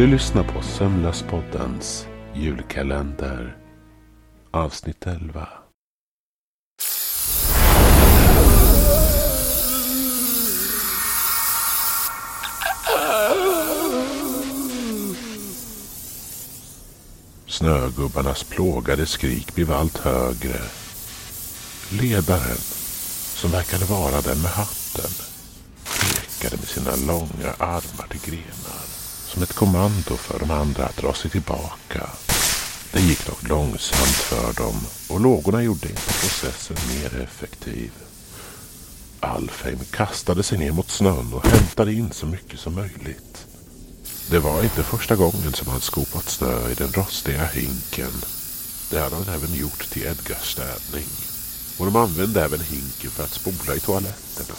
Du lyssnar på Sömnlöspoddens julkalender. Avsnitt 11. Snögubbarnas plågade skrik blev allt högre. Ledaren, som verkade vara den med hatten, pekade med sina långa armar till grenar som ett kommando för de andra att dra sig tillbaka. Det gick dock långsamt för dem och lågorna gjorde inte processen mer effektiv. Alfheim kastade sig ner mot snön och hämtade in så mycket som möjligt. Det var inte första gången som han skopat snö i den rostiga hinken. Det hade han även gjort till Edgars städning. Och de använde även hinken för att spola i toaletterna.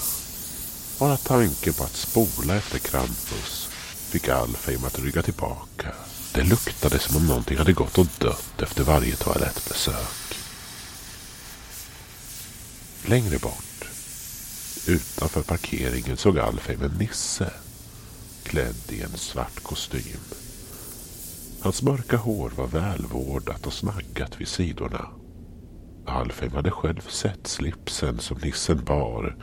Bara tanken på att spola efter Krampus fick Alfheim att rygga tillbaka. Det luktade som om någonting hade gått och dött efter varje toalettbesök. Längre bort, utanför parkeringen, såg Alfheim en nisse klädd i en svart kostym. Hans mörka hår var välvårdat och snaggat vid sidorna. Alfheim hade själv sett slipsen som nissen bar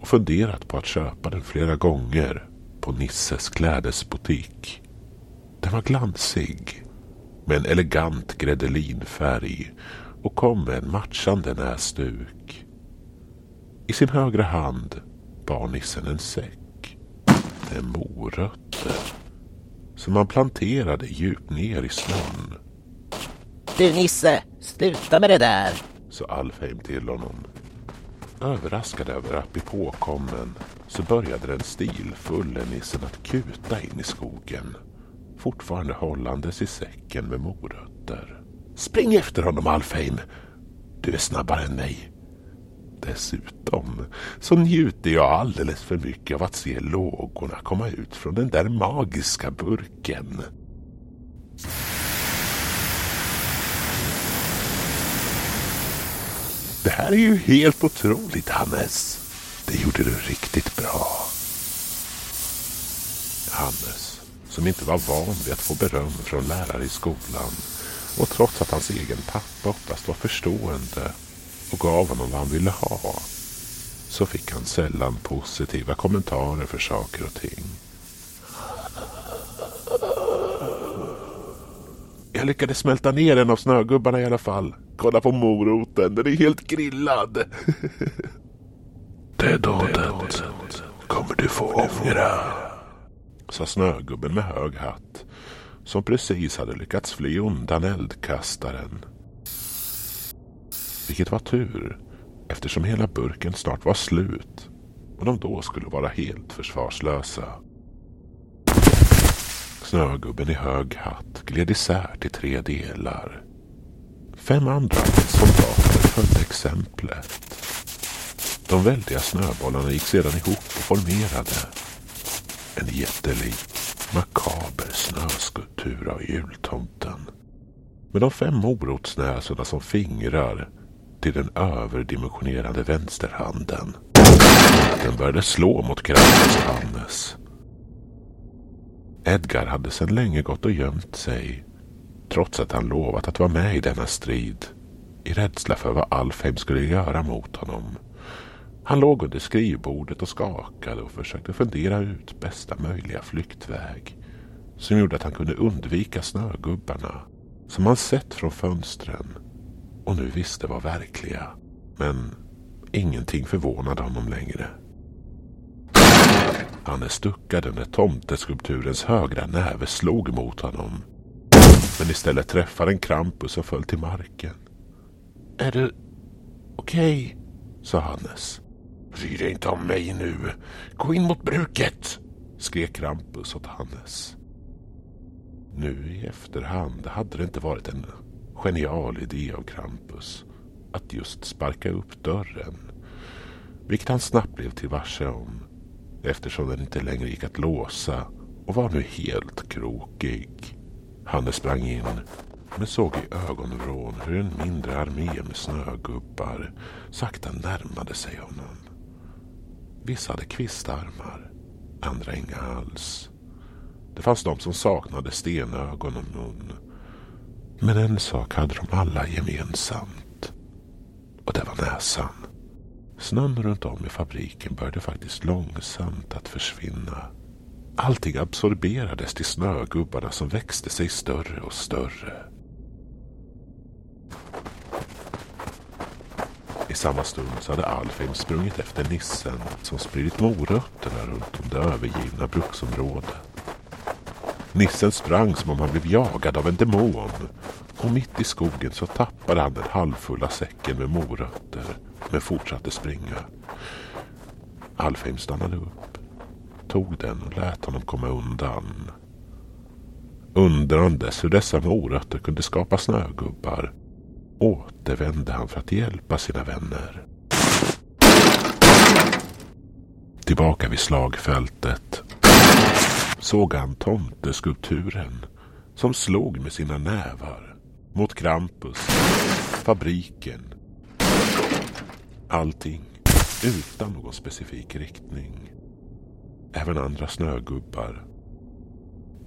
och funderat på att köpa den flera gånger på Nisses klädesbutik. Den var glansig med en elegant gredelinfärg och kom med en matchande näsduk. I sin högra hand bar nissen en säck med morötter som han planterade djupt ner i snön. Du Nisse, sluta med det där. sa Alfheim till honom. Överraskad över att bli påkommen så började den stilfulle nissen att kuta in i skogen. Fortfarande hållandes i säcken med morötter. Spring efter honom Alfheim! Du är snabbare än mig. Dessutom så njuter jag alldeles för mycket av att se lågorna komma ut från den där magiska burken. Det här är ju helt otroligt Hannes. Det gjorde du riktigt bra. Hannes, som inte var van vid att få beröm från lärare i skolan och trots att hans egen pappa oftast var förstående och gav honom vad han ville ha så fick han sällan positiva kommentarer för saker och ting. Jag lyckades smälta ner en av snögubbarna i alla fall. Kolla på moroten, den är helt grillad. Det dådet kommer du få ångra. Sa snögubben med hög hatt. Som precis hade lyckats fly undan eldkastaren. Vilket var tur. Eftersom hela burken snart var slut. Och de då skulle vara helt försvarslösa. Snögubben i hög hatt gled isär till tre delar. Fem andra soldater följde exemplet. De väldiga snöbollarna gick sedan ihop och formerade en jättelik makaber snöskulptur av jultomten. Med de fem morotsnäsorna som fingrar till den överdimensionerade vänsterhanden. Den började slå mot grannens Hannes. Edgar hade sedan länge gått och gömt sig. Trots att han lovat att vara med i denna strid. I rädsla för vad Alfheim skulle göra mot honom. Han låg under skrivbordet och skakade och försökte fundera ut bästa möjliga flyktväg. Som gjorde att han kunde undvika snögubbarna. Som han sett från fönstren. Och nu visste var verkliga. Men ingenting förvånade honom längre. Han stuckade när tomteskulpturens högra näve slog mot honom. Men istället träffade en Krampus och föll till marken. Är du okej? Okay? sa Hannes. Bry dig inte om mig nu. Gå in mot bruket! skrek Krampus åt Hannes. Nu i efterhand hade det inte varit en genial idé av Krampus att just sparka upp dörren. Vilket han snabbt blev till varse om eftersom den inte längre gick att låsa och var nu helt krokig. Hanne sprang in men såg i ögonvrån hur en mindre armé med snögubbar sakta närmade sig honom. Vissa hade kvistarmar, andra inga alls. Det fanns de som saknade stenögon och mun. Men en sak hade de alla gemensamt. Och det var näsan. Snön runt om i fabriken började faktiskt långsamt att försvinna. Allting absorberades till snögubbarna som växte sig större och större. I samma stund så hade Alfheim sprungit efter nissen som spridit morötterna runt om det övergivna bruksområdet. Nissen sprang som om han blev jagad av en demon och mitt i skogen så tappade han den halvfulla säcken med morötter men fortsatte springa. Alfheim stannade upp, tog den och lät honom komma undan. Undrandes hur dessa morötter kunde skapa snögubbar återvände han för att hjälpa sina vänner. Tillbaka vid slagfältet såg han tomteskulpturen som slog med sina nävar mot Krampus, fabriken. Allting utan någon specifik riktning. Även andra snögubbar.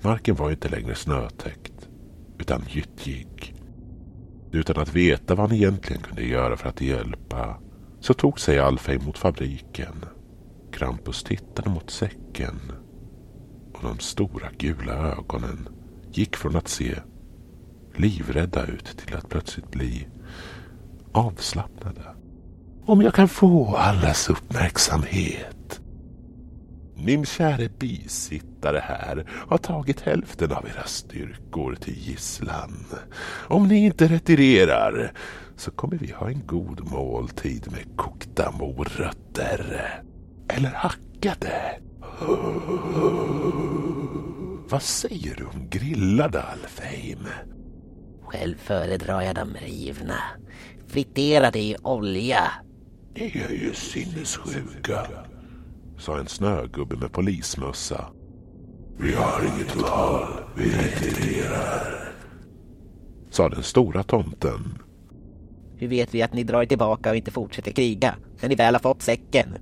Marken var inte längre snötäckt utan gyttjig. Utan att veta vad han egentligen kunde göra för att hjälpa så tog sig Alfheim mot fabriken. Krampus tittade mot säcken och de stora gula ögonen gick från att se livrädda ut till att plötsligt bli avslappnade. Om jag kan få allas uppmärksamhet. Min käre bisittare här har tagit hälften av era styrkor till gisslan. Om ni inte retirerar så kommer vi ha en god måltid med kokta morötter. Eller hackade. Vad säger du om grillade Alfheim? Själv föredrar jag dem rivna. Friterade i olja. Ni är ju sinnessjuka, sa en snögubbe med polismössa. Vi har inget val, vi retirerar, sa den stora tomten. Hur vet vi att ni drar tillbaka och inte fortsätter kriga när ni väl har fått säcken?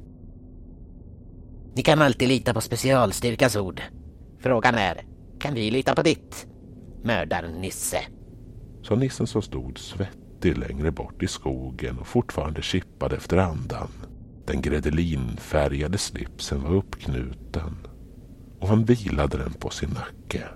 Ni kan alltid lita på specialstyrkans ord. Frågan är, kan vi lita på ditt? Mördar-Nisse. Sa nissen som stod svettig längre bort i skogen och fortfarande kippade efter andan. Den gredelinfärgade slipsen var uppknuten och han vilade den på sin nacke.